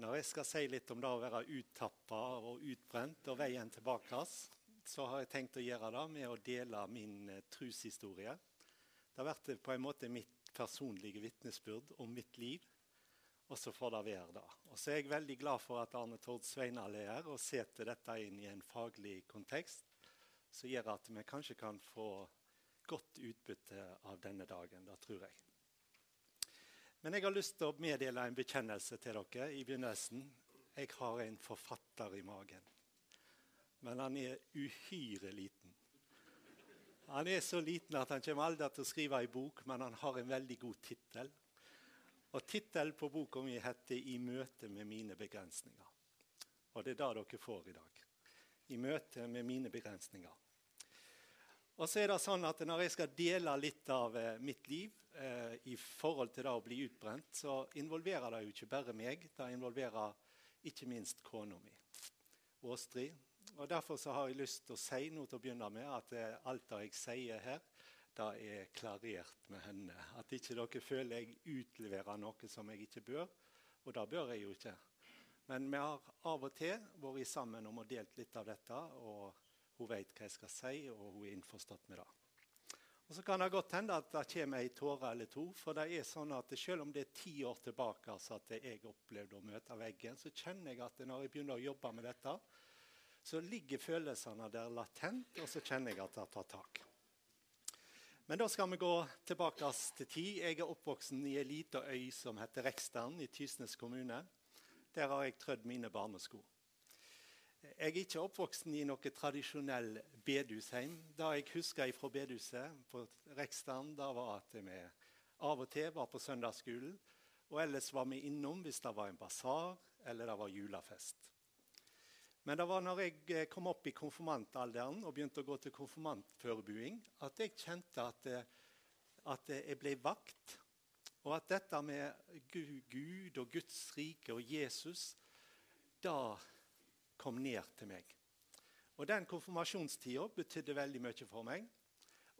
Når jeg skal si litt om det å være uttappa og utbrent og veien tilbake, så har jeg tenkt å gjøre det med å dele min eh, troshistorie. Det har vært på en måte mitt personlige vitnesbyrd om mitt liv. Og så får det være det. Og så er jeg veldig glad for at Arne Tord Sveinal er her og setter dette inn i en faglig kontekst som gjør at vi kanskje kan få godt utbytte av denne dagen. Det tror jeg. Men jeg har lyst til å meddele en bekjennelse til dere i begynnelsen. Jeg har en forfatter i magen. Men han er uhyre liten. Han er så liten at han kommer aldri til å skrive ei bok, men han har en veldig god tittel. Og Tittelen på boka mi heter 'I møte med mine begrensninger'. Og det er det dere får i dag. I møte med mine begrensninger. Og så er det sånn at Når jeg skal dele litt av eh, mitt liv eh, i forhold til det å bli utbrent, så involverer det jo ikke bare meg. Det involverer ikke minst kona mi, Åstrid. Og Derfor så har jeg lyst til å si noe til å begynne med, at eh, alt det jeg sier her, det er klarert med henne. At ikke dere føler jeg utleverer noe som jeg ikke bør. Og det bør jeg jo ikke. Men vi har av og til vært sammen om å delt litt av dette. Og hun vet hva jeg skal si, og hun er innforstått med det. Og Så kan det godt hende at det kommer ei tåre eller to. For det er sånn at selv om det er ti år tilbake altså at jeg opplevde å møte veggen, så kjenner jeg at når jeg begynner å jobbe med dette, så ligger følelsene der latent, og så kjenner jeg at det tar tak. Men da skal vi gå tilbake til tid. Jeg er oppvoksen i ei lita øy som heter Rekstern i Tysnes kommune. Der har jeg trødd mine barnesko. Jeg er ikke oppvoksen i noe tradisjonell bedehusheim. Det jeg husker fra bedehuset på Rekstern, da var at vi av og til var på søndagsskolen. Og ellers var vi innom hvis det var en basar eller det var julefest. Men det var når jeg eh, kom opp i konfirmantalderen og begynte å gå til konfirmantforbereding, at jeg kjente at, eh, at, jeg ble vakt. Og at dette med Gud og Guds rike og Jesus, da kom ned til meg. Og Den konfirmasjonstida betydde veldig mye for meg.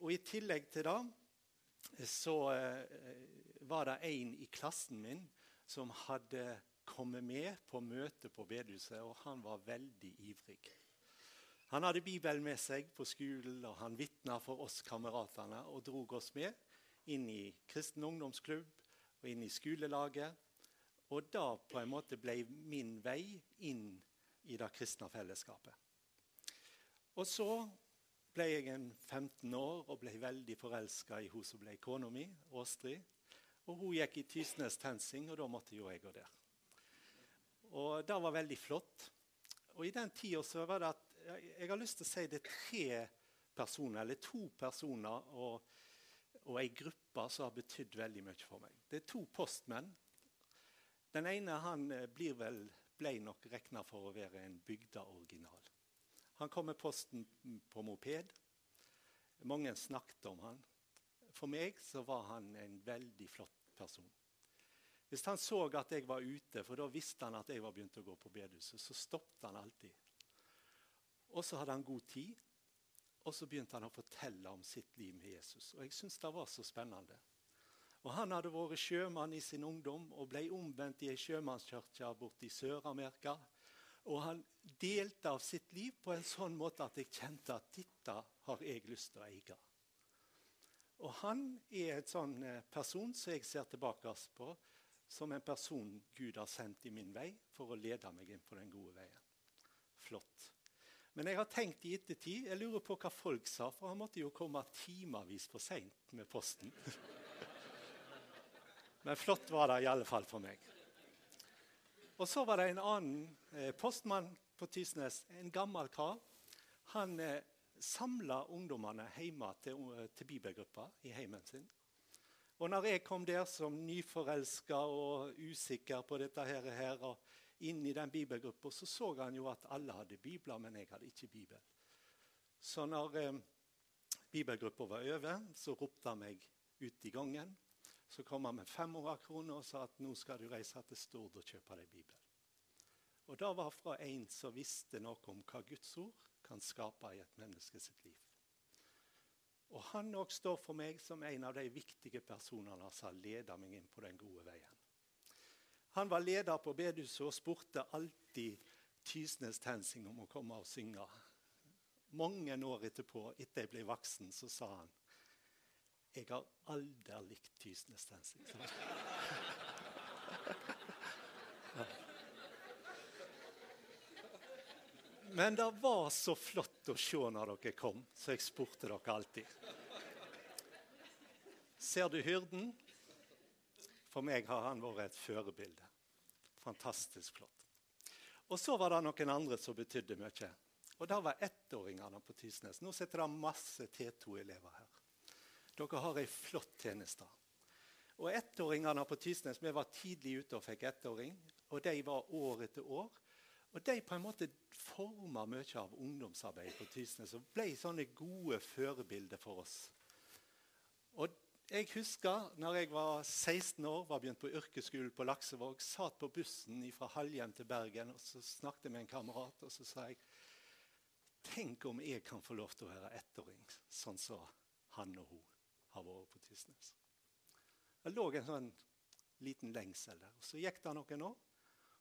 Og I tillegg til det så eh, var det en i klassen min som hadde kommet med på møte på bedehuset, og han var veldig ivrig. Han hadde Bibelen med seg på skolen, og han vitna for oss kameratene og drog oss med inn i kristen ungdomsklubb og inn i skolelaget. Og da ble min vei inn i det kristne fellesskapet. Og så ble jeg en 15 år og ble veldig forelska i hun som ble kona mi, Åstrid. Og hun gikk i Tysnes TenSing, og da måtte jo jeg gå der. Og det var veldig flott. Og i den tida så var det at Jeg har lyst til å si det er tre personer, eller to personer og, og ei gruppe som har betydd veldig mye for meg. Det er to postmenn. Den ene han eh, blir vel, ble nok regna for å være en bygdeoriginal. Han kom med posten på moped. Mange snakket om han. For meg så var han en veldig flott person. Hvis han så at jeg var ute, for da visste han at jeg var begynt å gå på bedehuset, så stoppet han alltid. Og så hadde han god tid, og så begynte han å fortelle om sitt liv med Jesus. Og jeg syns det var så spennende. Og Han hadde vært sjømann i sin ungdom og ble omvendt i ei sjømannskirke borte i Sør-Amerika. Og han delte av sitt liv på en sånn måte at jeg kjente at dette har jeg lyst til å eie. Og han er en sånn eh, person som jeg ser tilbake på som en person Gud har sendt i min vei for å lede meg inn på den gode veien. Flott. Men jeg har tenkt i ettertid Jeg lurer på hva folk sa, for han måtte jo komme timevis for seint med posten. Men flott var det i alle fall for meg. Og så var det en annen eh, postmann på Tysnes, en gammel kar. Han eh, samla ungdommene hjemme til, til bibelgruppa i heimen sin. Og når jeg kom der som nyforelska og usikker på dette her, her og inn i den bibelgruppa, så så han jo at alle hadde bibler, men jeg hadde ikke bibel. Så når eh, bibelgruppa var over, så ropte han meg ut i gangen. Så kom han med 500 kroner og sa at nå skal du reise til Stord og kjøpe deg bibel. Og Det var fra en som visste noe om hva Guds ord kan skape i et menneske sitt liv. Og han òg står for meg som en av de viktige personene som har ledet meg inn på den gode veien. Han var leder på bedehuset og spurte alltid Tysnes Tensing om å komme og synge. Mange år etterpå, etter jeg ble voksen, så sa han jeg har aldri likt Tysnes Tensing. Men det var så flott å se når dere kom, så jeg spurte dere alltid. Ser du hyrden? For meg har han vært et førebilde. Fantastisk flott. Og så var det noen andre som betydde mye. Og det var ettåringene på Tysnes. Nå sitter det masse T2-elever her. Dere har ei flott tjeneste. Og ettåringene på Tysnes, Vi var tidlig ute og fikk ettåring. Og de var år etter år. Og de på en måte forma mye av ungdomsarbeidet på Tysnes og ble sånne gode førebilder for oss. Og jeg husker når jeg var 16 år, var begynt på yrkesskolen på Laksevåg, satt på bussen fra Halhjem til Bergen og så snakket jeg med en kamerat. Og så sa jeg Tenk om jeg kan få lov til å være ettåring, sånn som han og hun har vært på Tysnes. Det lå en sånn liten lengsel der. Så gikk det noen år.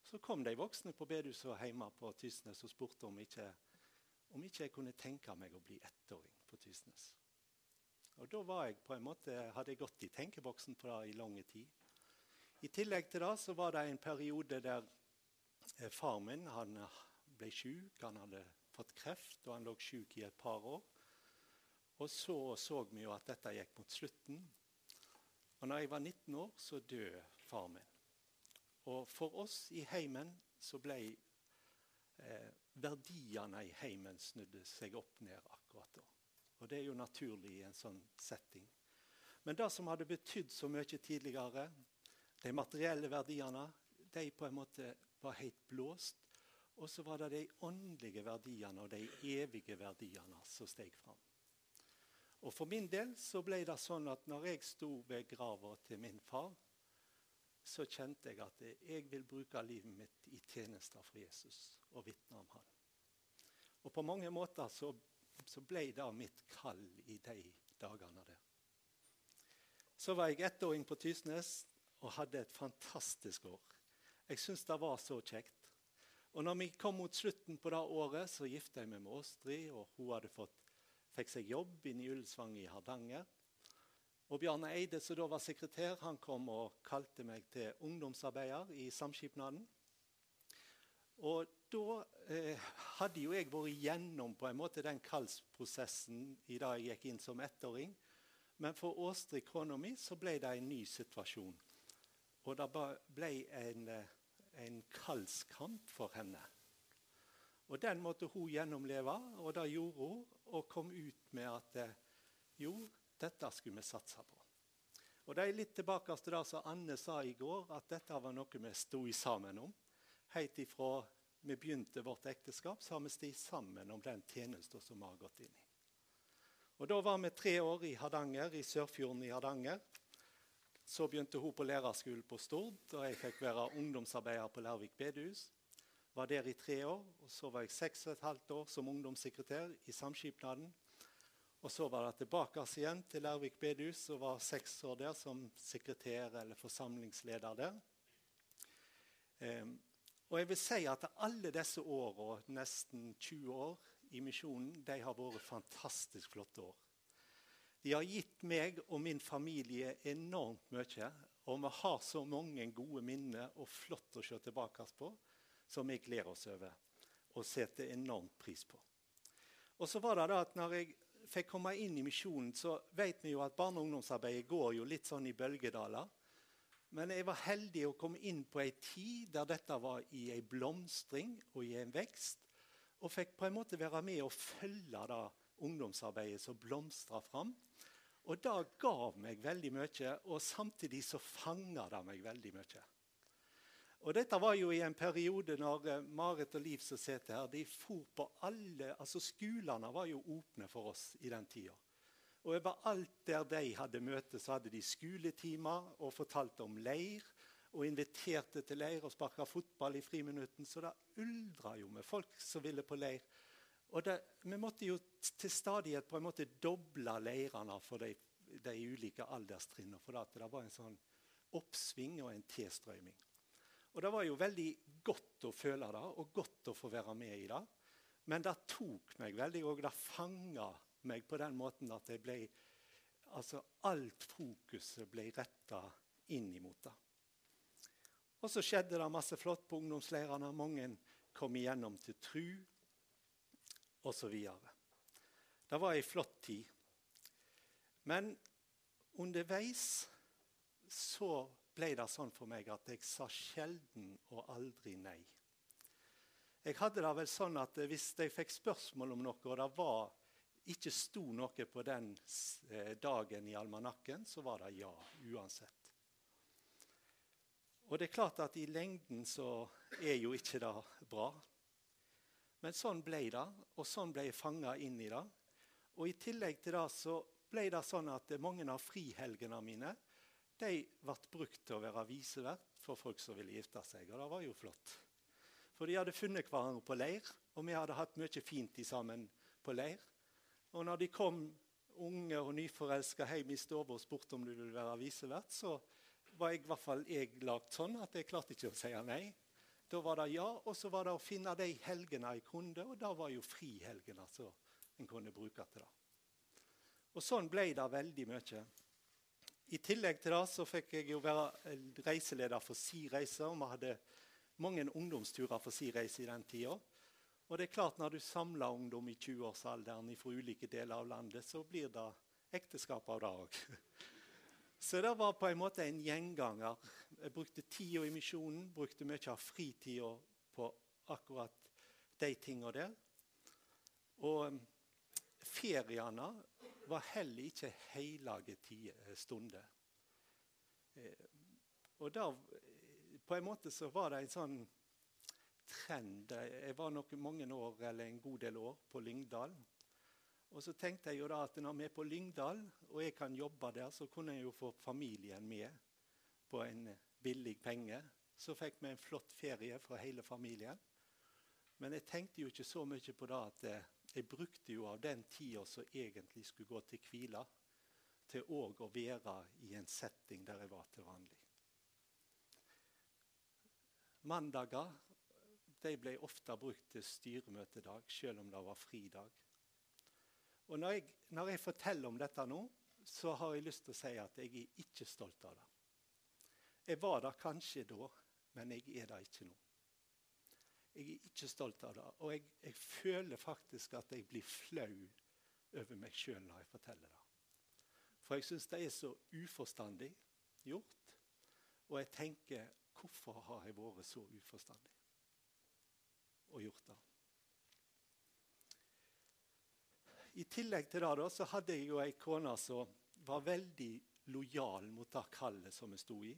Så kom de voksne på bedehuset hjemme på Tysnes og spurte om ikke, om ikke jeg kunne tenke meg å bli ettåring på Tysnes. Og Da var jeg på en måte, hadde jeg gått i tenkeboksen på det i lang tid. I tillegg til det så var det en periode der eh, far min han ble syk. Han hadde fått kreft, og han lå syk i et par år. Og så så vi jo at dette gikk mot slutten. Og når jeg var 19 år, så døde far min. Og for oss i heimen så ble eh, verdiene i heimen snudde seg opp ned akkurat da. Og det er jo naturlig i en sånn setting. Men det som hadde betydd så mye tidligere, de materielle verdiene, de på en måte var helt blåst. Og så var det de åndelige verdiene og de evige verdiene som steg fram. Og For min del så ble det sånn at når jeg sto ved grava til min far, så kjente jeg at jeg vil bruke livet mitt i tjenester for Jesus og vitne om han. Og på mange måter så så ble det mitt kall i de dagene der. Så var jeg ettåring på Tysnes og hadde et fantastisk år. Jeg syns det var så kjekt. Og når vi kom mot slutten på det året, så gifta jeg meg med Åstrid. og Hun hadde fått, fikk seg jobb inne i Ullensvang i Hardanger. Og Bjarne Eide, som da var sekretær, han kom og kalte meg til ungdomsarbeider i Samskipnaden. Og da eh, hadde jo jeg vært gjennom på en måte den kallsprosessen i da jeg gikk inn som ettåring. Men for Åstrid, kona mi, så ble det en ny situasjon. Og det ble en, eh, en kallskamp for henne. Og den måtte hun gjennomleve, og det gjorde hun. Og kom ut med at eh, jo, dette skulle vi satse på. Og Det er litt tilbake til det som Anne sa i går, at dette var noe vi sto sammen om helt ifra vi begynte vårt ekteskap, så har vi stått sammen om den tjenesten som vi har gått inn i. Og Da var vi tre år i Hardanger, i Sørfjorden i Hardanger. Så begynte hun på lærerskolen på Stord, og jeg fikk være ungdomsarbeider på Lærvik bedehus. Var der i tre år. og Så var jeg seks og et halvt år som ungdomssekretær i Samskipnaden. Og så var det tilbake igjen til Lærvik bedehus og var seks år der som sekretær eller forsamlingsleder der. Og jeg vil si at alle disse åra, nesten 20 år i misjonen, de har vært fantastisk flotte år. De har gitt meg og min familie enormt mye. Og vi har så mange gode minner og flott å se tilbake på, som vi gleder oss over og setter enormt pris på. Og så var det da at når jeg fikk komme inn i misjonen, så vet vi jo at barne- og ungdomsarbeidet går jo litt sånn i bølgedaler. Men jeg var heldig å komme inn på ei tid der dette var i ei blomstring og i en vekst. Og fikk på en måte være med og følge det ungdomsarbeidet som blomstra fram. Og det gav meg veldig mye, og samtidig så fanga det meg veldig mye. Og dette var jo i en periode når uh, Marit og Liv som sitter her, de for på alle altså Skolene var jo åpne for oss i den tida. Og overalt der de hadde møte, så hadde de skoletimer og fortalte om leir. Og inviterte til leir og sparka fotball i friminutten. Så det uldra jo med folk som ville på leir. Og det, vi måtte jo til stadighet på en måte doble leirene for de, de ulike alderstrinnene. For det var en sånn oppsving og en tilstrøyming. Og det var jo veldig godt å føle det, og godt å få være med i det. Men det tok meg veldig, og det fanga meg på den måten at jeg ble Altså alt fokuset ble retta inn imot det. Og så skjedde det masse flott på ungdomsleirene. Mange kom igjennom til tru, osv. Det var ei flott tid. Men underveis så ble det sånn for meg at jeg sa sjelden og aldri nei. Jeg hadde det vel sånn at Hvis jeg fikk spørsmål om noe, og det var, ikke sto noe på den eh, dagen i almanakken, så var det ja uansett. Og det er klart at i lengden så er jo ikke det bra. Men sånn ble det, og sånn ble jeg fanga inn i det. Og i tillegg til det så ble det sånn at mange av frihelgene mine de ble brukt til å være visevert for folk som ville gifte seg. Og det var jo flott. For de hadde funnet hverandre på leir, og vi hadde hatt mye fint sammen på leir. Og når de kom unge og nyforelska hjem i stua og spurte om du ville være visevert, så var jeg i hvert fall jeg lagd sånn at jeg klarte ikke å si nei. Da var det ja, og så var det å finne de helgene jeg kunne, og da var jo frihelgene så en kunne bruke til det. Og sånn ble det veldig mye. I tillegg til det så fikk jeg jo være reiseleder for Si Reise. og Vi hadde mange ungdomsturer for Si Reise i den tida. Og det er klart når du samler ungdom i 20-årsalderen fra ulike deler av landet, så blir det ekteskap av det òg. Så det var på en måte en gjenganger. Jeg brukte tida i misjonen, brukte mye av fritida på akkurat de tinga der. Og feriene var heller ikke hellige eh, stunder. Eh, og da, på en måte så var det en sånn trend. Jeg var nok mange år, eller en god del år på Lyngdal. Og så tenkte jeg jo da at når vi er på Lyngdal, og jeg kan jobbe der, så kunne jeg jo få familien med på en billig penge. Så fikk vi en flott ferie for hele familien. Men jeg tenkte jo ikke så mye på det at eh, jeg brukte jo av den tida som egentlig skulle gå til hvile, til òg å være i en setting der jeg var til vanlig. Mandager de ble ofte brukt til styremøtedag, selv om det var fridag. Og når jeg, når jeg forteller om dette nå, så har jeg lyst til å si at jeg er ikke stolt av det. Jeg var der kanskje da, men jeg er det ikke nå. Jeg er ikke stolt av det. Og jeg, jeg føler faktisk at jeg blir flau over meg sjøl når jeg forteller det. For jeg syns det er så uforstandig gjort. Og jeg tenker hvorfor har jeg vært så uforstandig og gjort det? I tillegg til det da, så hadde jeg jo ei kone som var veldig lojal mot det kallet som jeg sto i.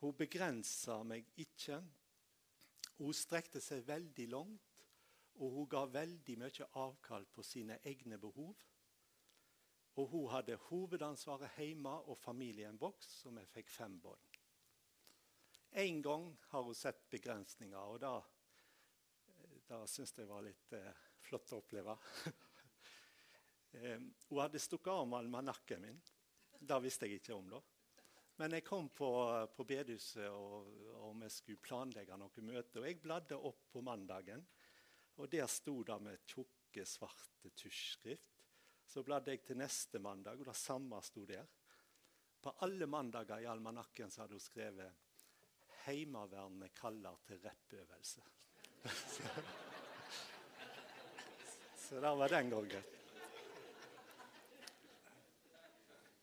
Hun begrensa meg ikke. Hun strekte seg veldig langt, og hun ga veldig mye avkall på sine egne behov. Og hun hadde hovedansvaret hjemme og familien boks, og vi fikk fem barn. En gang har hun sett begrensninger, og da, da syns jeg var litt eh, flott å oppleve. eh, hun hadde stukket av med almanakken min. Det visste jeg ikke om da. Men jeg kom på, på bedehuset og, og, vi skulle planlegge noe møte. Og jeg bladde opp på mandagen, og der sto det med tjukke, svarte tusjskrift. Så bladde jeg til neste mandag, og det samme sto der. På alle mandager i almanakken så hadde hun skrevet 'Heimevernet kaller til rappøvelse'. så det var den gangen.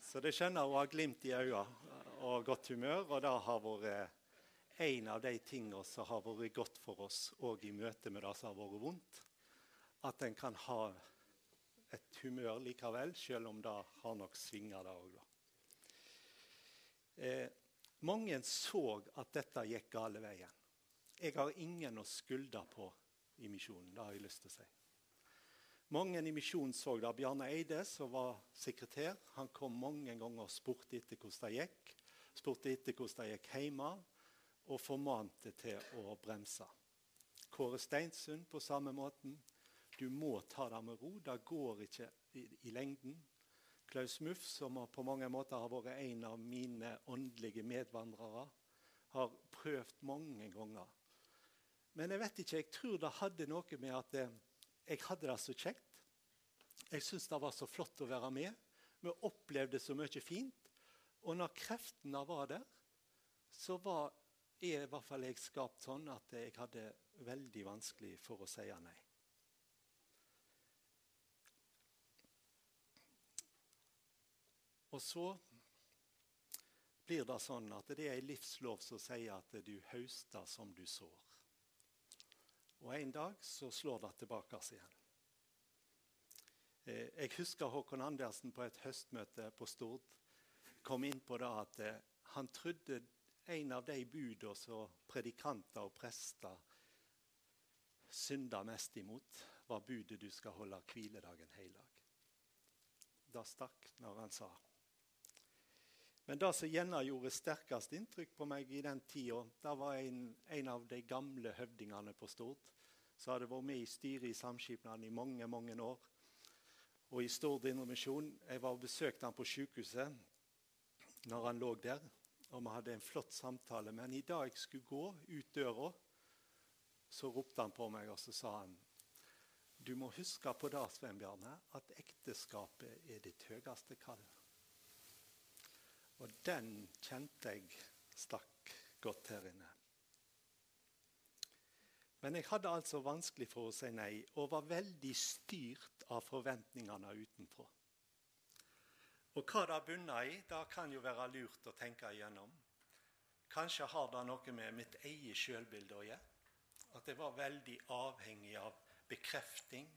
Så det skjønner hun har glimt i øynene og godt humør. Og det har vært en av de tingene som har vært godt for oss òg i møte med det som har vært vondt. At en kan ha et humør likevel, selv om det har nok svinger, det òg. Eh, mange så at dette gikk gale veien. Jeg har ingen å skylde på i misjonen. Det har jeg lyst til å si. Mange i misjonen så det. Bjarne Eide, som var sekretær, han kom mange ganger og spurte etter hvordan det gikk spurte etter hvordan det gikk hjemme, og formante til å bremse. Kåre Steinsund på samme måten. Du må ta det med ro. Det går ikke i, i lengden. Klaus Muff, som på mange måter har vært en av mine åndelige medvandrere, har prøvd mange ganger. Men jeg vet ikke, jeg tror det hadde noe med at eh, jeg hadde det så kjekt. Jeg syntes det var så flott å være med. Vi opplevde så mye fint. Og når kreftene var der, så var jeg, i hvert fall jeg skapt sånn at jeg hadde veldig vanskelig for å si nei. Og så blir det sånn at det er ei livslov som sier at du høster som du sår. Og en dag så slår det tilbake oss igjen. Eh, jeg husker Håkon Andersen på et høstmøte på Stord kom inn på det at eh, han trodde en av de budene som predikanter og prester synda mest imot, var budet du skal holde hviledagen heilag. Det stakk når han sa. Men det som gjerne gjorde sterkest inntrykk på meg i den tida, det var en, en, av de gamle høvdingene på Stord som hadde vært med i styret i Samskipnaden i mange mange år. Og i Stord Indremisjon Jeg var og besøkte han på sykehuset når han lå der. Og vi hadde en flott samtale. Men i dag jeg skulle gå ut døra, så ropte han på meg og så sa han, du må huske på det, Svein Bjarne, at ekteskapet er ditt høyeste kall. Og den kjente jeg stakk godt her inne. Men jeg hadde altså vanskelig for å si nei, og var veldig styrt av forventningene utenfra. Og hva det bunner i, det kan jo være lurt å tenke igjennom. Kanskje har det noe med mitt eget sjølbilde å gjøre. At jeg var veldig avhengig av bekrefting.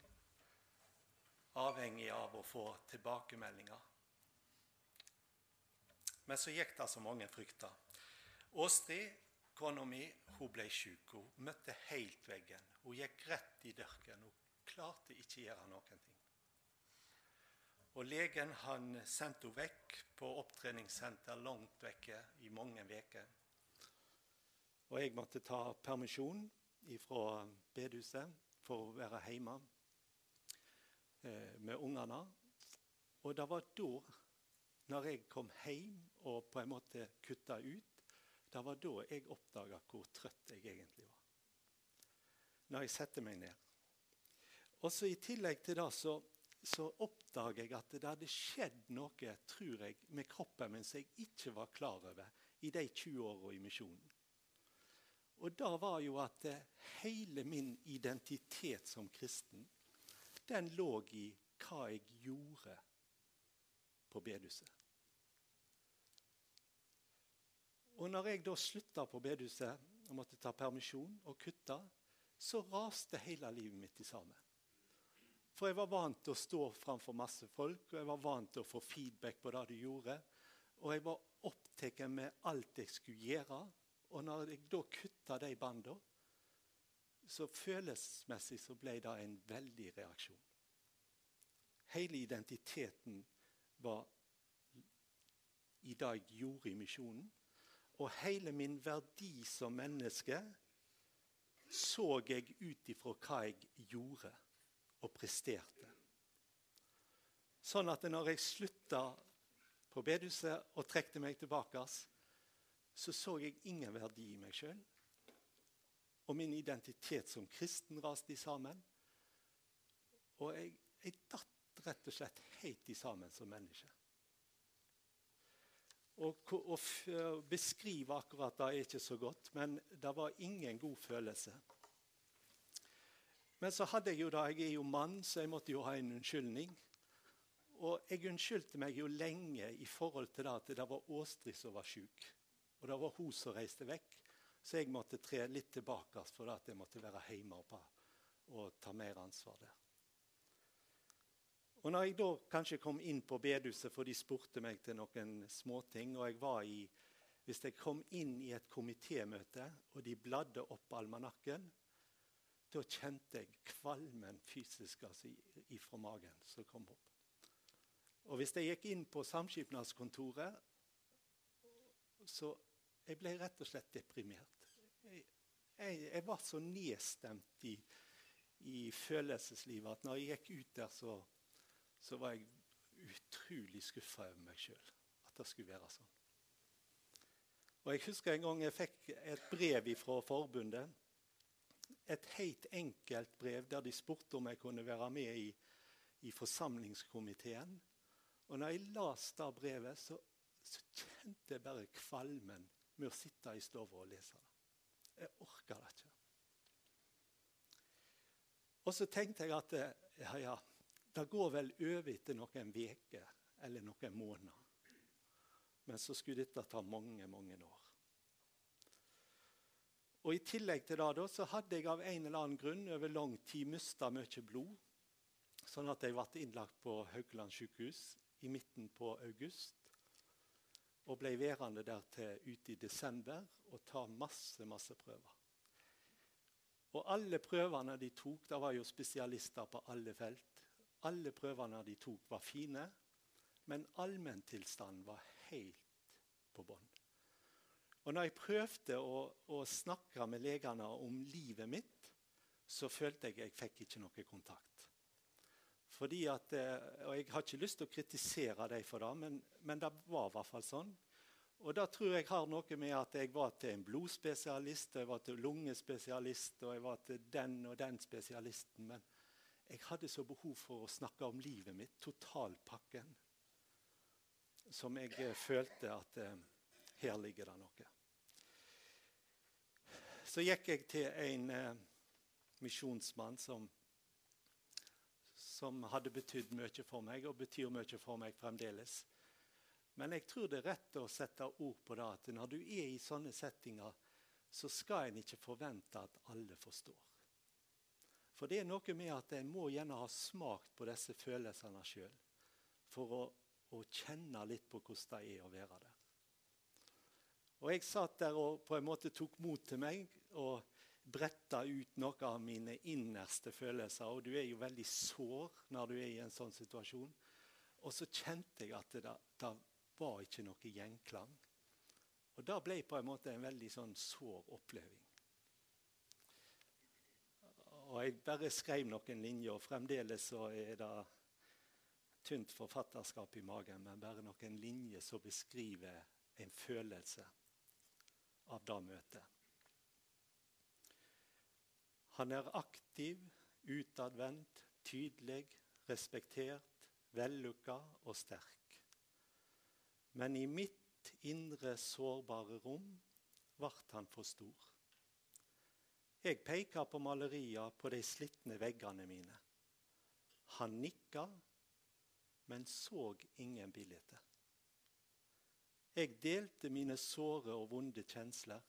Avhengig av å få tilbakemeldinger. Men så gikk det som mange frykta. Åstrid, kona mi, hun ble syk. Hun møtte helt veggen. Hun gikk rett i dørken. Hun klarte ikke å gjøre noen ting. Og Legen han sendte henne vekk på opptreningssenter langt vekke i mange uker. Og jeg måtte ta permisjon fra bedehuset for å være hjemme eh, med ungene. Og det var da når jeg kom hjem og på en måte kutta ut, det var da jeg oppdaga hvor trøtt jeg egentlig var. Når jeg setter meg ned. Og I tillegg til det så, så oppdager jeg at det hadde skjedd noe tror jeg, med kroppen min som jeg ikke var klar over i de 20 åra i misjonen. Og da var jo at eh, hele min identitet som kristen, den lå i hva jeg gjorde på bedehuset. Og når jeg da slutta på bedehuset og måtte ta permisjon og kutte, så raste hele livet mitt i sammen. For jeg var vant til å stå framfor masse folk, og jeg var vant til å få feedback på det du gjorde. Og jeg var opptatt med alt jeg skulle gjøre. Og når jeg da kutta de båndene, så følelsesmessig så ble det en veldig reaksjon. Hele identiteten var i det jeg gjorde i misjonen. Og hele min verdi som menneske så jeg ut ifra hva jeg gjorde og presterte. Sånn at når jeg slutta på bedehuset og trekte meg tilbake, så så jeg ingen verdi i meg sjøl. Og min identitet som kristen raste sammen. Og jeg, jeg datt rett og slett helt sammen som menneske. Å beskrive akkurat det er ikke så godt, men det var ingen god følelse. Men så hadde jeg jo da, jeg er jo mann, så jeg måtte jo ha en unnskyldning. Og jeg unnskyldte meg jo lenge i forhold til det at det var Åstrid som var syk. Og det var hun som reiste vekk. Så jeg måtte tre litt tilbake for at jeg måtte være hjemme og, og ta mer ansvar der. Og når jeg da kanskje kom inn på bedehuset, for de spurte meg til noen småting, og jeg var i Hvis jeg kom inn i et komitémøte, og de bladde opp almanakken, da kjente jeg kvalmen fysisk altså, ifra magen som kom opp. Og hvis jeg gikk inn på samskipnadskontoret, så jeg ble rett og slett deprimert. Jeg, jeg, jeg var så nedstemt i, i følelseslivet at når jeg gikk ut der, så så var jeg utrolig skuffa over meg sjøl. At det skulle være sånn. Og Jeg husker en gang jeg fikk et brev fra forbundet. Et helt enkelt brev der de spurte om jeg kunne være med i, i forsamlingskomiteen. Og når jeg leste det brevet, så, så, kjente jeg bare kvalmen med å sitte i stua og lese det. Jeg orka det ikke. Og så tenkte jeg at ja, ja, det går vel over etter noen uker eller noen måneder. Men så skulle dette ta mange, mange år. Og I tillegg til det da, så hadde jeg av en eller annen grunn over lang tid mista mye blod. Sånn at jeg ble innlagt på Haukeland sykehus i midten på august. Og ble værende der til ute i desember og ta masse, masse prøver. Og alle prøvene de tok, det var jo spesialister på alle felt. Alle prøvene de tok, var fine, men allmenntilstanden var helt på bånn. Og når jeg prøvde å, å, snakke med legene om livet mitt, så følte jeg jeg fikk ikke noe kontakt. Fordi at, eh, og Jeg har ikke lyst til å kritisere dem for det, men, men det var i hvert fall sånn. Og det tror jeg har noe med at jeg var til en blodspesialist, og jeg var til lungespesialist, og jeg var til den og den spesialisten. Men jeg hadde så behov for å snakke om livet mitt, totalpakken, som jeg eh, følte at eh, her ligger det noe. Så gikk jeg til en eh, misjonsmann som, som hadde betydd mye for meg, og betyr mye for meg fremdeles. Men jeg tror det er rett å sette ord på det at når du er i sånne settinger, så skal en ikke forvente at alle forstår. For det er noe med at en må gjerne ha smakt på disse følelsene sjøl for å, å, kjenne litt på hvordan det er å være der. Og Jeg satt der og på en måte tok mot til meg og bretta ut noe av mine innerste følelser. Og du er jo veldig sår når du er i en sånn situasjon. Og så kjente jeg at det, det var ikke noe gjenklang. Og Det ble på en måte en veldig sånn sår oppleving. Og Jeg bare skrev noen linjer, og fremdeles så er det tynt forfatterskap i magen, men bare noen linjer som beskriver en følelse av det møtet. Han er aktiv, utadvendt, tydelig, respektert, vellykka og sterk. Men i mitt indre sårbare rom ble han for stor. Jeg peka på malerier på de slitne veggene mine. Han nikka, men så ingen bilder. Jeg delte mine såre og vonde kjensler.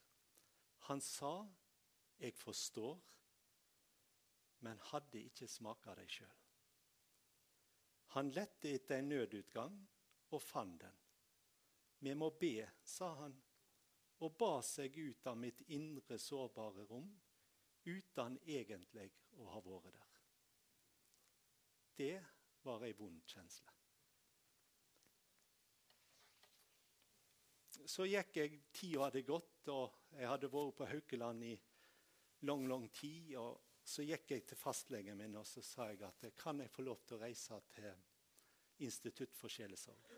Han sa, 'Jeg forstår', men hadde ikke smaka dem sjøl. Han lette etter en nødutgang og fant den. Vi må be, sa han, og ba seg ut av mitt indre sårbare rom uten egentlig å ha vært der. Det var ei vond kjensle. Så gikk jeg, tida hadde gått, og jeg hadde vært på Haukeland i lang, lang tid. og Så gikk jeg til fastlegen min og så sa jeg at kan jeg få lov til å reise til Institutt for sjelesorg.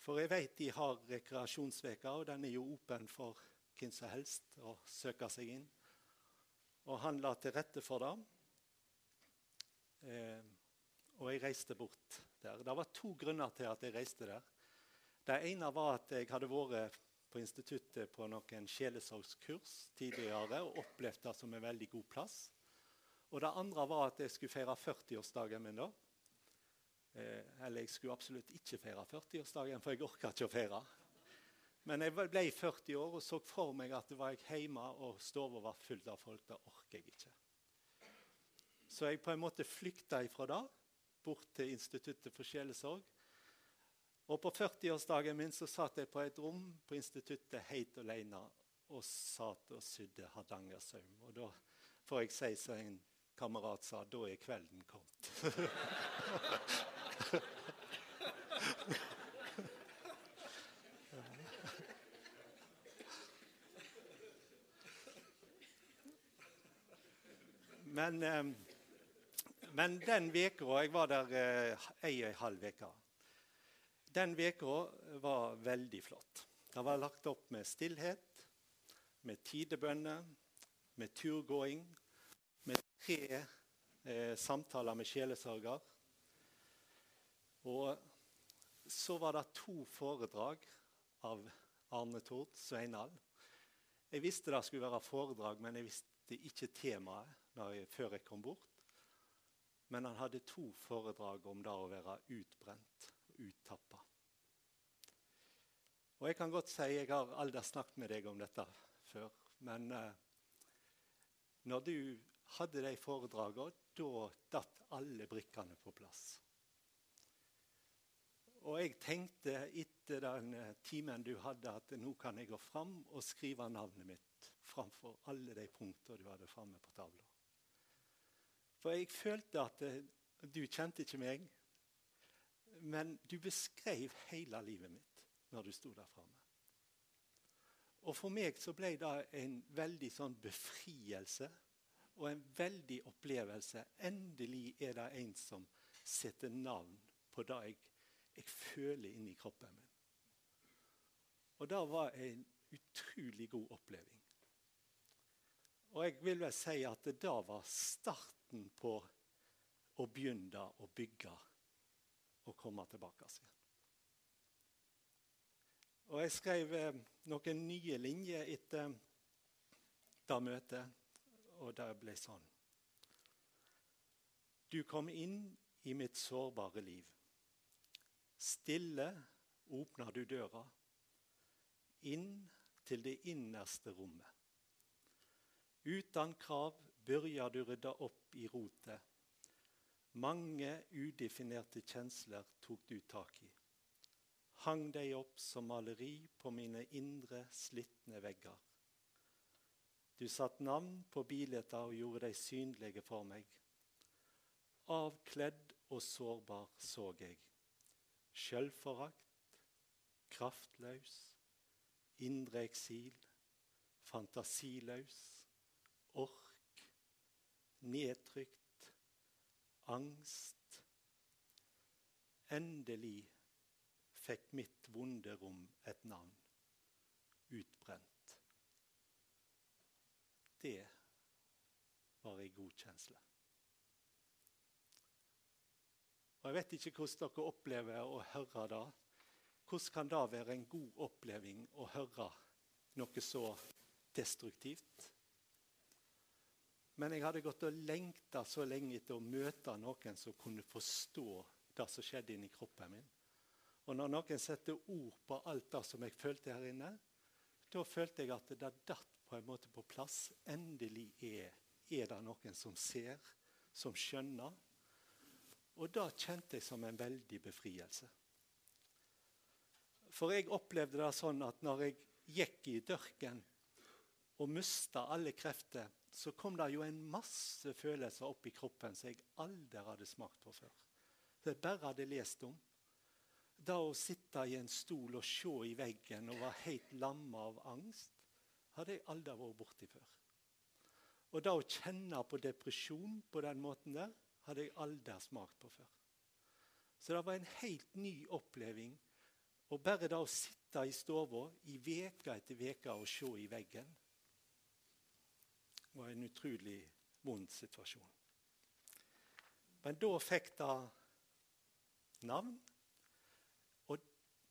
For jeg vet de har rekreasjonsveka, og den er jo åpen for hvem som helst å søke seg inn. Og han la til rette for det. Eh, og jeg reiste bort der. Det var to grunner til at jeg reiste der. Det ene var at jeg hadde vært på instituttet på noen sjelesorgskurs tidligere og opplevd det som en veldig god plass. Og det andre var at jeg skulle feire 40-årsdagen min da. Eh, eller jeg skulle absolutt ikke feire 40-årsdagen, for jeg orka ikke å feire. Men jeg ble 40 år og så for meg at det var jeg hjemme og stua var full av folk. Det orker jeg ikke. Så jeg på en måte flykta ifra det, bort til Instituttet for sjelesorg. Og på 40-årsdagen min så satt jeg på et rom på instituttet helt alene og satt og sydde hardangersaum. Og da får jeg si som en kamerat sa, da er kvelden kommet. Men, eh, men den veka Jeg var der eh, ei og ei halv uke. Den veka var veldig flott. Det var lagt opp med stillhet, med tidebønner, med turgåing, med tre eh, samtaler med sjelesørger. Og så var det to foredrag av Arne Tord Sveinald. Jeg visste det skulle være foredrag, men jeg visste ikke temaet jeg, før jeg kom bort. Men han hadde to foredrag om det å være utbrent og uttappa. Og jeg kan godt si jeg har aldri snakket med deg om dette før. Men eh, når du hadde de foredragene, da datt alle brikkene på plass. Og jeg tenkte etter den eh, timen du hadde, at nå kan jeg gå fram og skrive navnet mitt framfor alle de punktene du hadde framme på tavla. For jeg følte at eh, du kjente ikke meg, men du beskrev hele livet mitt når du sto der framme. Og for meg så ble det en veldig sånn befrielse og en veldig opplevelse. Endelig er det en som setter navn på det jeg, jeg føler inni kroppen min. Og det var en utrolig god oppleving. Og jeg vil vel si at det da var starten på å begynne å bygge og komme tilbake igjen. Og Jeg skrev eh, noen nye linjer etter det møtet, og det ble sånn. Du kom inn i mitt sårbare liv. Stille åpner du døra inn til det innerste rommet. Uten krav begynner du rydde opp i rotet. Mange udefinerte kjensler tok du tak i. Hang deg opp som maleri på mine indre, slitne vegger. Du satte navn på bilder og gjorde deg synlige for meg. Avkledd og sårbar så jeg. Sjølforakt, kraftløs, indre eksil, fantasiløs, ork nedtrykt, angst. Endelig fikk mitt vonde rom et navn utbrent. Det var ei god kjensle. Og Jeg vet ikke hvordan dere opplever å høre det. Hvordan kan det være en god oppleving å høre noe så destruktivt? Men jeg hadde gått og lengta så lenge etter å møte noen som kunne forstå det som skjedde inni kroppen min. Og når noen setter ord på alt det som jeg følte her inne, da følte jeg at det datt på en måte på plass. Endelig er, er det noen som ser, som skjønner. Og det kjente jeg som en veldig befrielse. For jeg opplevde det sånn at når jeg gikk i dørken og mista alle krefter så kom det jo en masse følelser opp i kroppen som jeg aldri hadde smakt på før. Som jeg bare hadde lest om. Da å sitte i en stol og se i veggen og være helt lamma av angst, hadde jeg aldri vært borti før. Og da å kjenne på depresjon på den måten der, hadde jeg aldri smakt på før. Så det var en helt ny oppleving. Og bare da å sitte i stua i veke etter veke og se i veggen, var en utrolig vond situasjon. Men da fikk det navn.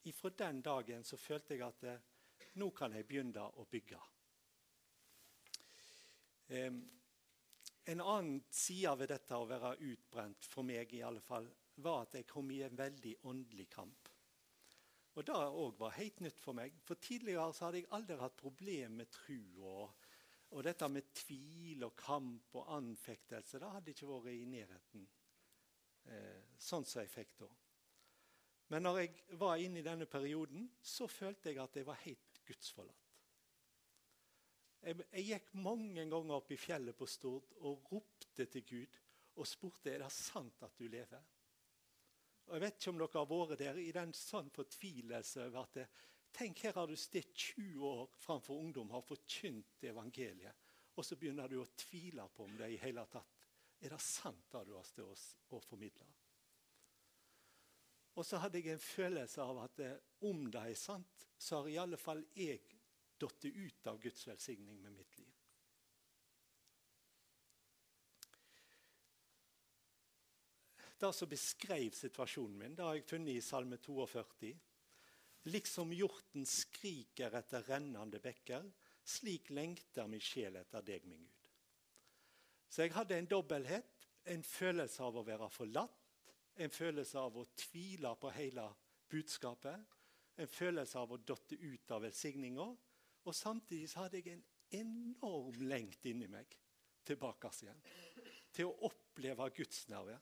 Ifra den dagen så følte jeg at eh, nå kan jeg begynne å bygge. En annen side ved dette å være utbrent, for meg i alle fall, var at jeg kom i en veldig åndelig kamp. Og Det òg var helt nytt for meg. For Tidligere så hadde jeg aldri hatt problemer med tru, og og dette med tvil og kamp og anfektelse det hadde ikke vært i nærheten eh, sånn som jeg fikk da. Men når jeg var inne i denne perioden, så følte jeg at jeg var helt gudsforlatt. Jeg, jeg gikk mange ganger opp i fjellet på Stord og ropte til Gud og spurte er det sant at du lever. Og Jeg vet ikke om dere har vært der i den sånn fortvilelse over at det, Tenk, her har du stått 20 år framfor ungdom, har forkynt evangeliet, og så begynner du å tvile på om det i hele tatt er det sant det du har stått og formidla. Og så hadde jeg en følelse av at eh, om det er sant, så har i alle fall jeg falt ut av Guds velsigning med mitt liv. Det som beskrev situasjonen min, det har jeg funnet i Salme 42. Liksom hjorten skriker etter rennende bekker, slik lengter min sjel etter deg, min Gud. Så jeg hadde en dobbelthet. En følelse av å være forlatt, en følelse av å tvile på hele budskapet, en følelse av å dotte ut av velsigninga. Og samtidig hadde jeg en enorm lengt inni meg tilbake igjen. Til å oppleve Guds nærvær.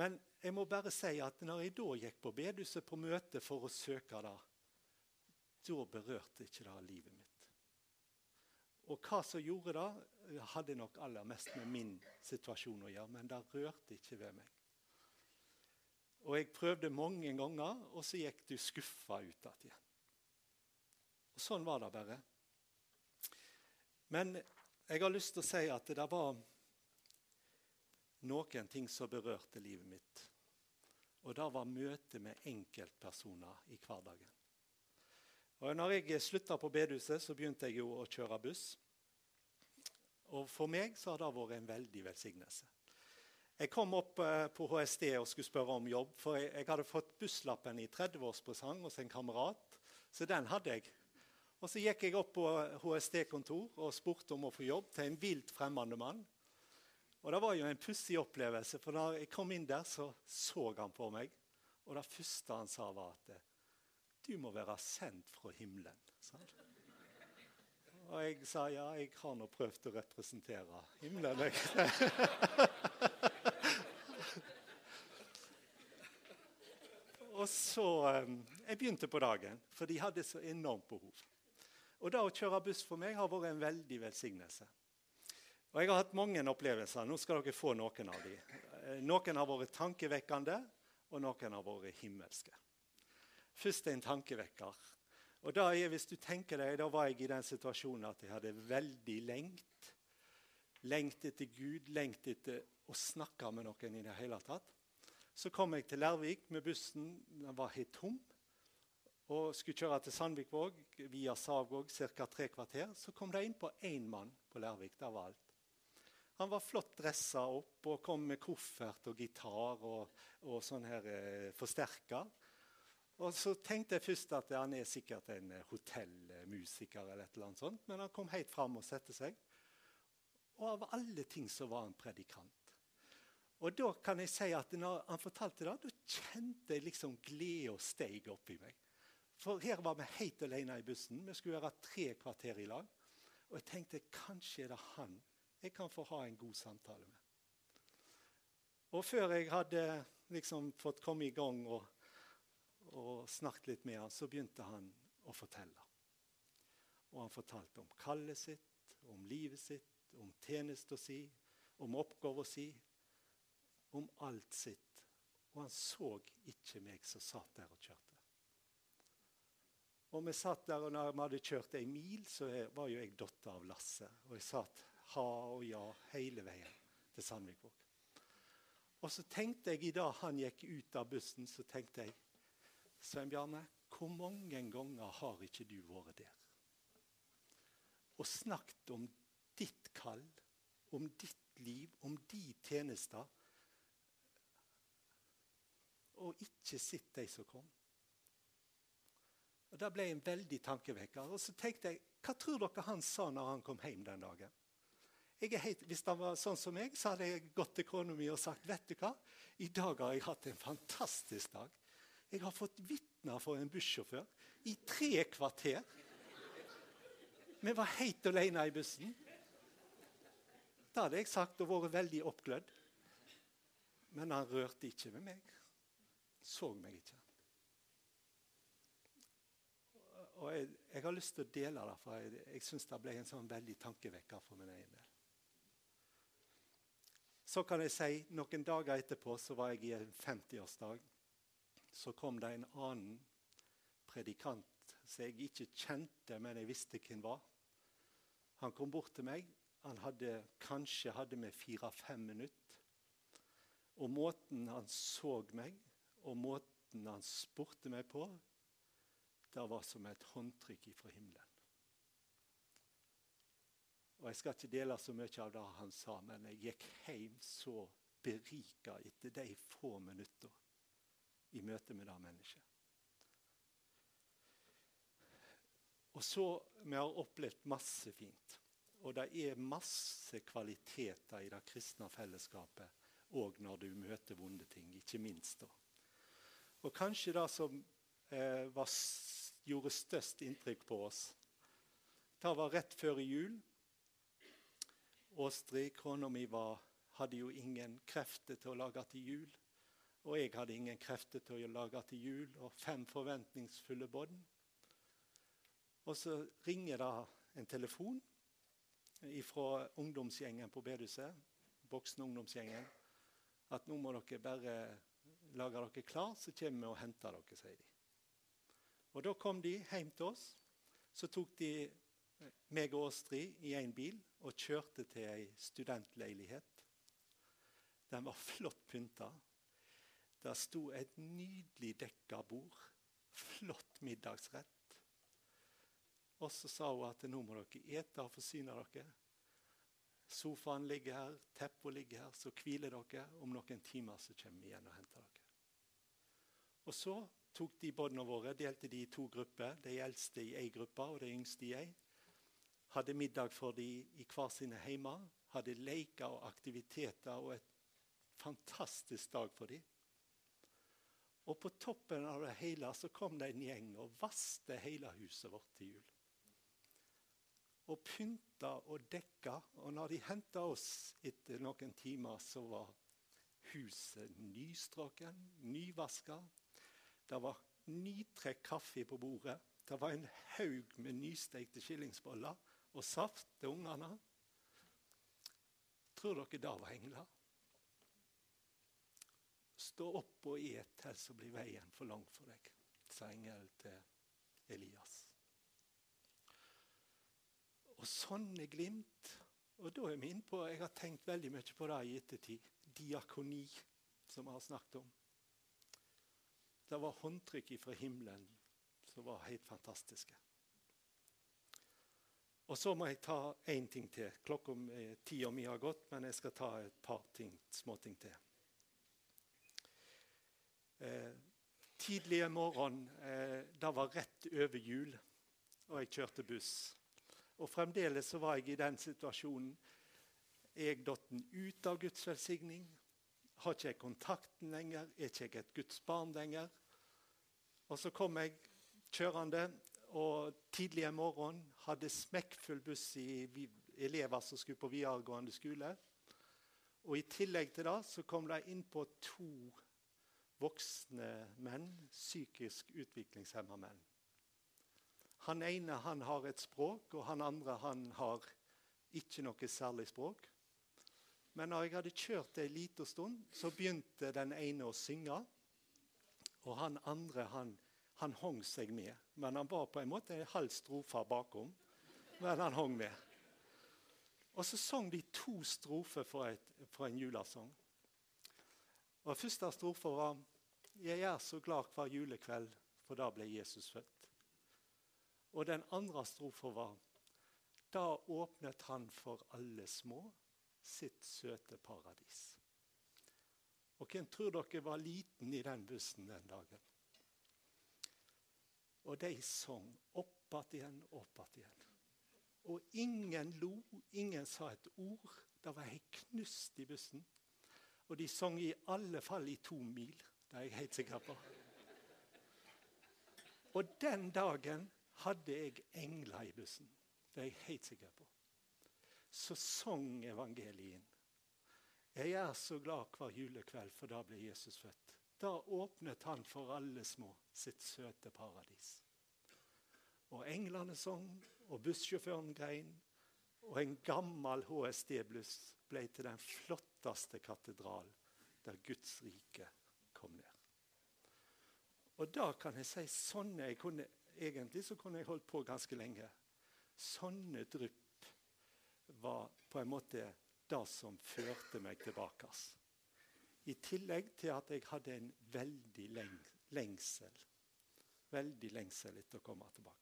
Men jeg må bare si at når jeg da gikk på bedehuset på møte for å søke det, da berørte ikke det livet mitt. Og hva som gjorde det, hadde nok aller mest med min situasjon å gjøre, men det rørte ikke ved meg. Og jeg prøvde mange ganger, og så gikk du skuffa ut igjen. Og Sånn var det bare. Men jeg har lyst til å si at det var noen ting som berørte livet mitt. Og det var møtet med enkeltpersoner i hverdagen. Og når jeg slutta på bedehuset, så begynte jeg jo å kjøre buss. Og for meg så har det vært en veldig velsignelse. Jeg kom opp eh, på HSD og skulle spørre om jobb, for jeg, jeg hadde fått busslappen i 30-årspresang hos en kamerat. Så den hadde jeg. Og Så gikk jeg opp på HSD-kontor og spurte om å få jobb til en vilt fremmede mann. Og Det var jo en pussig opplevelse, for da jeg kom inn der, så så han på meg. Og det første han sa, var at du må være sendt fra himmelen. Sånn. Og jeg sa ja, jeg har nå prøvd å representere himmelen. og så um, Jeg begynte på dagen, for de hadde så enormt behov. Og det å kjøre buss for meg har vært en veldig velsignelse. Og Jeg har hatt mange opplevelser. Nå skal dere få noen av dem. Eh, noen har vært tankevekkende, og noen har vært himmelske. Først en tankevekker. Og da er, hvis du tenker deg, da var jeg i den situasjonen at jeg hadde veldig lengt. Lengt etter Gud, lengt etter å snakke med noen i det hele tatt. Så kom jeg til Lærvik med bussen. Den var helt tom. Og skulle kjøre til Sandvikvåg via Sagvåg ca. tre kvarter. Så kom det inn på én mann på Lærvik. Der var alt. Han var flott dressa opp og kom med koffert og gitar og, og sånn her eh, forsterker. Og så tenkte jeg først at han er sikkert en eh, hotellmusiker, eller et eller annet sånt, men han kom helt fram og satte seg. Og av alle ting så var han predikant. Og da kan jeg si at når han fortalte det, da kjente jeg liksom glede og opp i meg. For her var vi helt alene i bussen. Vi skulle være tre kvarter i lag. Og jeg tenkte kanskje er det han jeg kan få ha en god samtale med. Og før jeg hadde liksom fått komme i gang og, og snakket litt med han, så begynte han å fortelle. Og han fortalte om kallet sitt, om livet sitt, om tjenesta si, om oppgava si, om alt sitt. Og han så ikke meg som satt der og kjørte. Og vi satt der, og når vi hadde kjørt ei mil, så var jo jeg datter av Lasse. Og jeg satt ha og ja hele veien til Sandvikvåg. Og så tenkte jeg i dag han gikk ut av bussen, så tenkte jeg Svein Bjarne, hvor mange ganger har ikke du vært der? Og snakket om ditt kall, om ditt liv, om de tjenester. Og ikke sett de som kom. Og Det ble en veldig tankevekker. Og så tenkte jeg, Hva tror dere han sa når han kom hjem den dagen? Helt, hvis han var sånn som meg, så hadde jeg gått til kona mi og sagt vet du hva, i dag har jeg hatt en fantastisk dag. Jeg har fått vitne for en bussjåfør i tre kvarter. Vi var helt alene i bussen. Da hadde jeg sagt og vært veldig oppglødd. Men han rørte ikke ved meg. Så meg ikke. Og jeg, jeg har lyst til å dele det, for jeg, jeg syns det ble en sånn veldig tankevekker for min egen del. Så kan jeg si noen dager etterpå så var jeg i en 50-årsdag. Så kom det en annen predikant som jeg ikke kjente, men jeg visste hvem var. Han kom bort til meg. Han hadde kanskje hadde med fire-fem minutter. Og måten han så meg, og måten han spurte meg på, det var som et håndtrykk fra himmelen. Og Jeg skal ikke dele så mye av det han sa, men jeg gikk hjem så berika etter de få minutter i møte med det mennesket. Og så, Vi har opplevd masse fint. Og det er masse kvaliteter i det kristne fellesskapet òg når du møter vonde ting. Ikke minst. da. Og kanskje det som eh, var, gjorde størst inntrykk på oss, det var rett før jul. Åstrid, kona mi, hadde jo ingen krefter til å lage til jul. Og jeg hadde ingen krefter til å lage til jul, og fem forventningsfulle bånd. Og så ringer det en telefon fra ungdomsgjengen på bedehuset, voksne ungdomsgjengen, at nå må dere bare lage dere klar, så kommer vi og henter dere, sier de. Og Da kom de hjem til oss. Så tok de meg og Åstrid i én bil og kjørte til ei studentleilighet. Den var flott pynta. Der sto et nydelig dekka bord. Flott middagsrett. Og så sa hun at nå må dere ete og forsyne dere. Sofaen ligger her, teppet ligger her, så hviler dere. Om noen timer så kommer vi igjen og henter dere. Og så tok de båndene våre, delte de i to grupper. De eldste i én gruppe og de yngste i én. Hadde middag for de i hver sine heimer. Hadde leker og aktiviteter og et fantastisk dag for de. Og på toppen av det hele så kom det en gjeng og vaste hele huset vårt til jul og pynta og dekka. Og når de henta oss etter noen timer, så var huset nystrøken, nyvaska. Det var nytrekk kaffe på bordet. Det var en haug med nystekte skillingsboller og saft til ungene. Tror dere det var engler? Stå opp og et, ellers blir veien for lang for deg, sa engelen til Elias. Og sånne glimt. Og da er vi inne på, Jeg har tenkt veldig mye på det i ettertid. Diakoni, som vi har snakket om. Det var håndtrykk fra himmelen som var helt fantastiske. Og så må jeg ta én ting til. Klokka tida mi har gått, men jeg skal ta et par ting, småting til. Eh, tidlige morgen, eh, det var rett over jul, og jeg kjørte buss. Og fremdeles var jeg i den situasjonen. Er jeg datt ut av Guds velsigning? Har ikke jeg kontakten lenger? Er ikke jeg et Guds barn lenger? Og så kom jeg kjørende, og tidlig en morgen hadde smekkfull buss i elever som skulle på videregående skole. Og I tillegg til det så kom de inn på to voksne menn, psykisk utviklingshemma menn. Han ene han har et språk, og han andre han har ikke noe særlig språk. Men når jeg hadde kjørt ei lita stund, så begynte den ene å synge. Og han andre han, han hong seg med. Men han var på en måte en halv strofe bakom. Men han hong med. Og så sang de to strofer et, for en julesang. Og Første strofe var 'Jeg er så glad hver julekveld, for da ble Jesus født'. Og den andre strofa var Da åpnet han for alle små sitt søte paradis. Og hvem tror dere var liten i den bussen den dagen? Og de sang opp igjen, opp igjen. Og ingen lo, ingen sa et ord. Det var helt knust i bussen. Og de sang i alle fall i to mil. Det er jeg helt sikker på. Og den dagen hadde jeg engler i bussen. Det er jeg helt sikker på. Så sang evangeliet inn. Jeg er så glad hver julekveld, for da ble Jesus født. Da åpnet han for alle små sitt søte paradis. Og englene sang, og bussjåføren grein, og en gammel HSD-bluss ble til den flotteste katedral der Guds rike kom ned. Og da kan jeg si sånne jeg kunne Egentlig så kunne jeg holdt på ganske lenge. Sånne drypp var på en måte det som førte meg tilbake. I tillegg til at jeg hadde en veldig lengsel. Veldig lengsel etter å komme tilbake.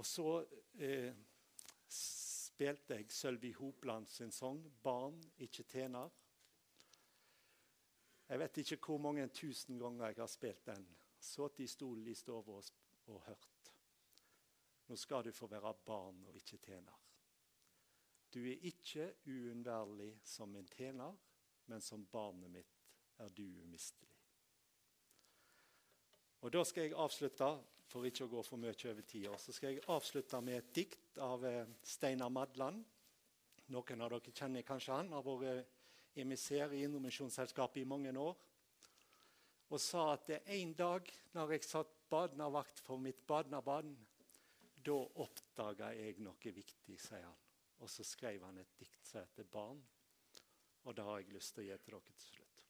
Og så eh, spilte jeg Sølvi Hopland sin sang 'Barn, ikke tjener'. Jeg vet ikke hvor mange tusen ganger jeg har spilt den. Sittet i stolen i stua og, og hørt. Nå skal du få være barn og ikke tjener. Du er ikke uunnværlig som en tjener, men som barnet mitt er du umistelig. Og Da skal jeg avslutte for ikke å gå for mye over tida, så skal jeg avslutte med et dikt av eh, Steinar Madland. Noen av dere kjenner kanskje han, har vært emissær i Indremisjonsselskapet i mange år. Og sa at det en dag når jeg satt badnavakt for mitt badnabad, da oppdaga jeg noe viktig, sier han. Og så skrev han et dikt som heter 'Barn'. Og det har jeg lyst til å gi til dere til slutt.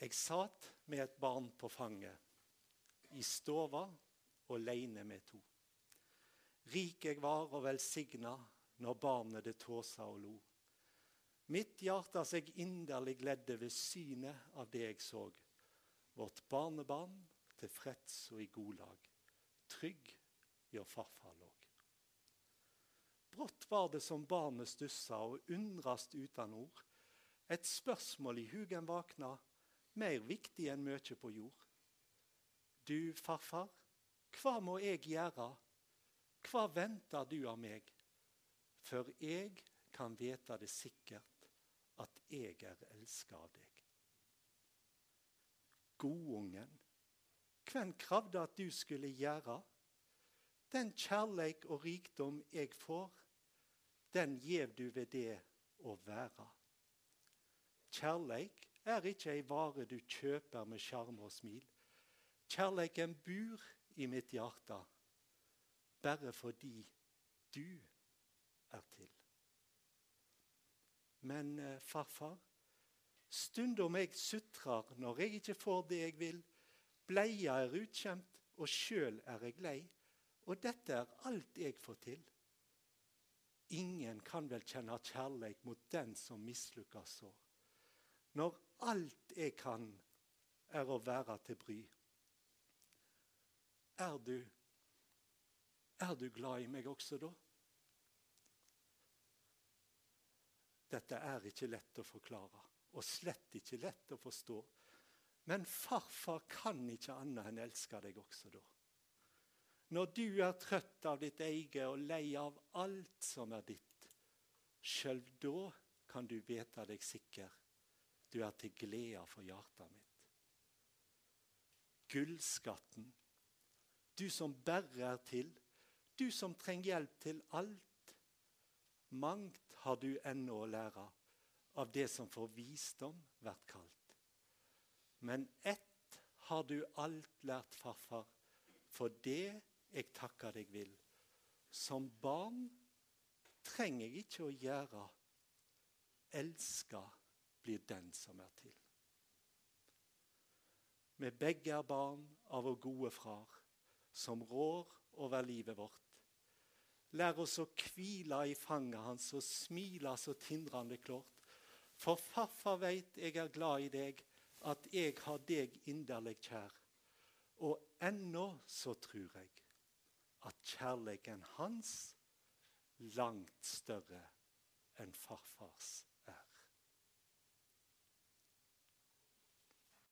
Jeg satt med et barn på fanget i stova aleine med to. Rik jeg var og velsigna når barnet det tåsa og lo. Mitt hjerte seg inderlig gledde ved synet av det jeg så. Vårt barnebarn tilfreds og i god lag. Trygg gjør farfar låg. Brått var det som barnet stussa og undrast utan ord. Et spørsmål i hugen vakna, mer viktig enn mykje på jord. Du, farfar, hva må jeg gjøre? Hva venter du av meg? For jeg kan vite det sikkert at jeg er elska av deg. Godungen, hvem kravde at du skulle gjøre? Den kjærleik og rikdom jeg får, den gjev du ved det å være. Kjærleik er ikke ei vare du kjøper med sjarm og smil. Kjærleiken bor i mitt hjerte bare fordi du er til. Men farfar, farfar, stundom jeg sutrer når jeg ikke får det jeg vil, bleia er utkjent, og sjøl er jeg lei, og dette er alt jeg får til. Ingen kan vel kjenne kjærleik mot den som mislukkar så. Når alt jeg kan, er å være til bry. Er du, er du glad i meg også da? Dette er ikke lett å forklare, og slett ikke lett å forstå. Men farfar kan ikke annet enn elske deg også da. Når du er trøtt av ditt eget og lei av alt som er ditt, sjøl da kan du vite deg sikker. Du er til glede for hjertet mitt. Gullskatten du som bare er til, du som trenger hjelp til alt. Mangt har du ennå å lære av det som for visdom vært kalt. Men ett har du alt lært, farfar, for det jeg takker deg vil. Som barn trenger jeg ikke å gjøre. Elska blir den som er til. Vi begge er barn av vår gode far som rår over livet vårt. Lær oss å hvile i fanget hans og smile så tindrende klart. For farfar veit jeg er glad i deg, at jeg har deg inderlig kjær. Og ennå så tror jeg at kjærleiken hans langt større enn farfars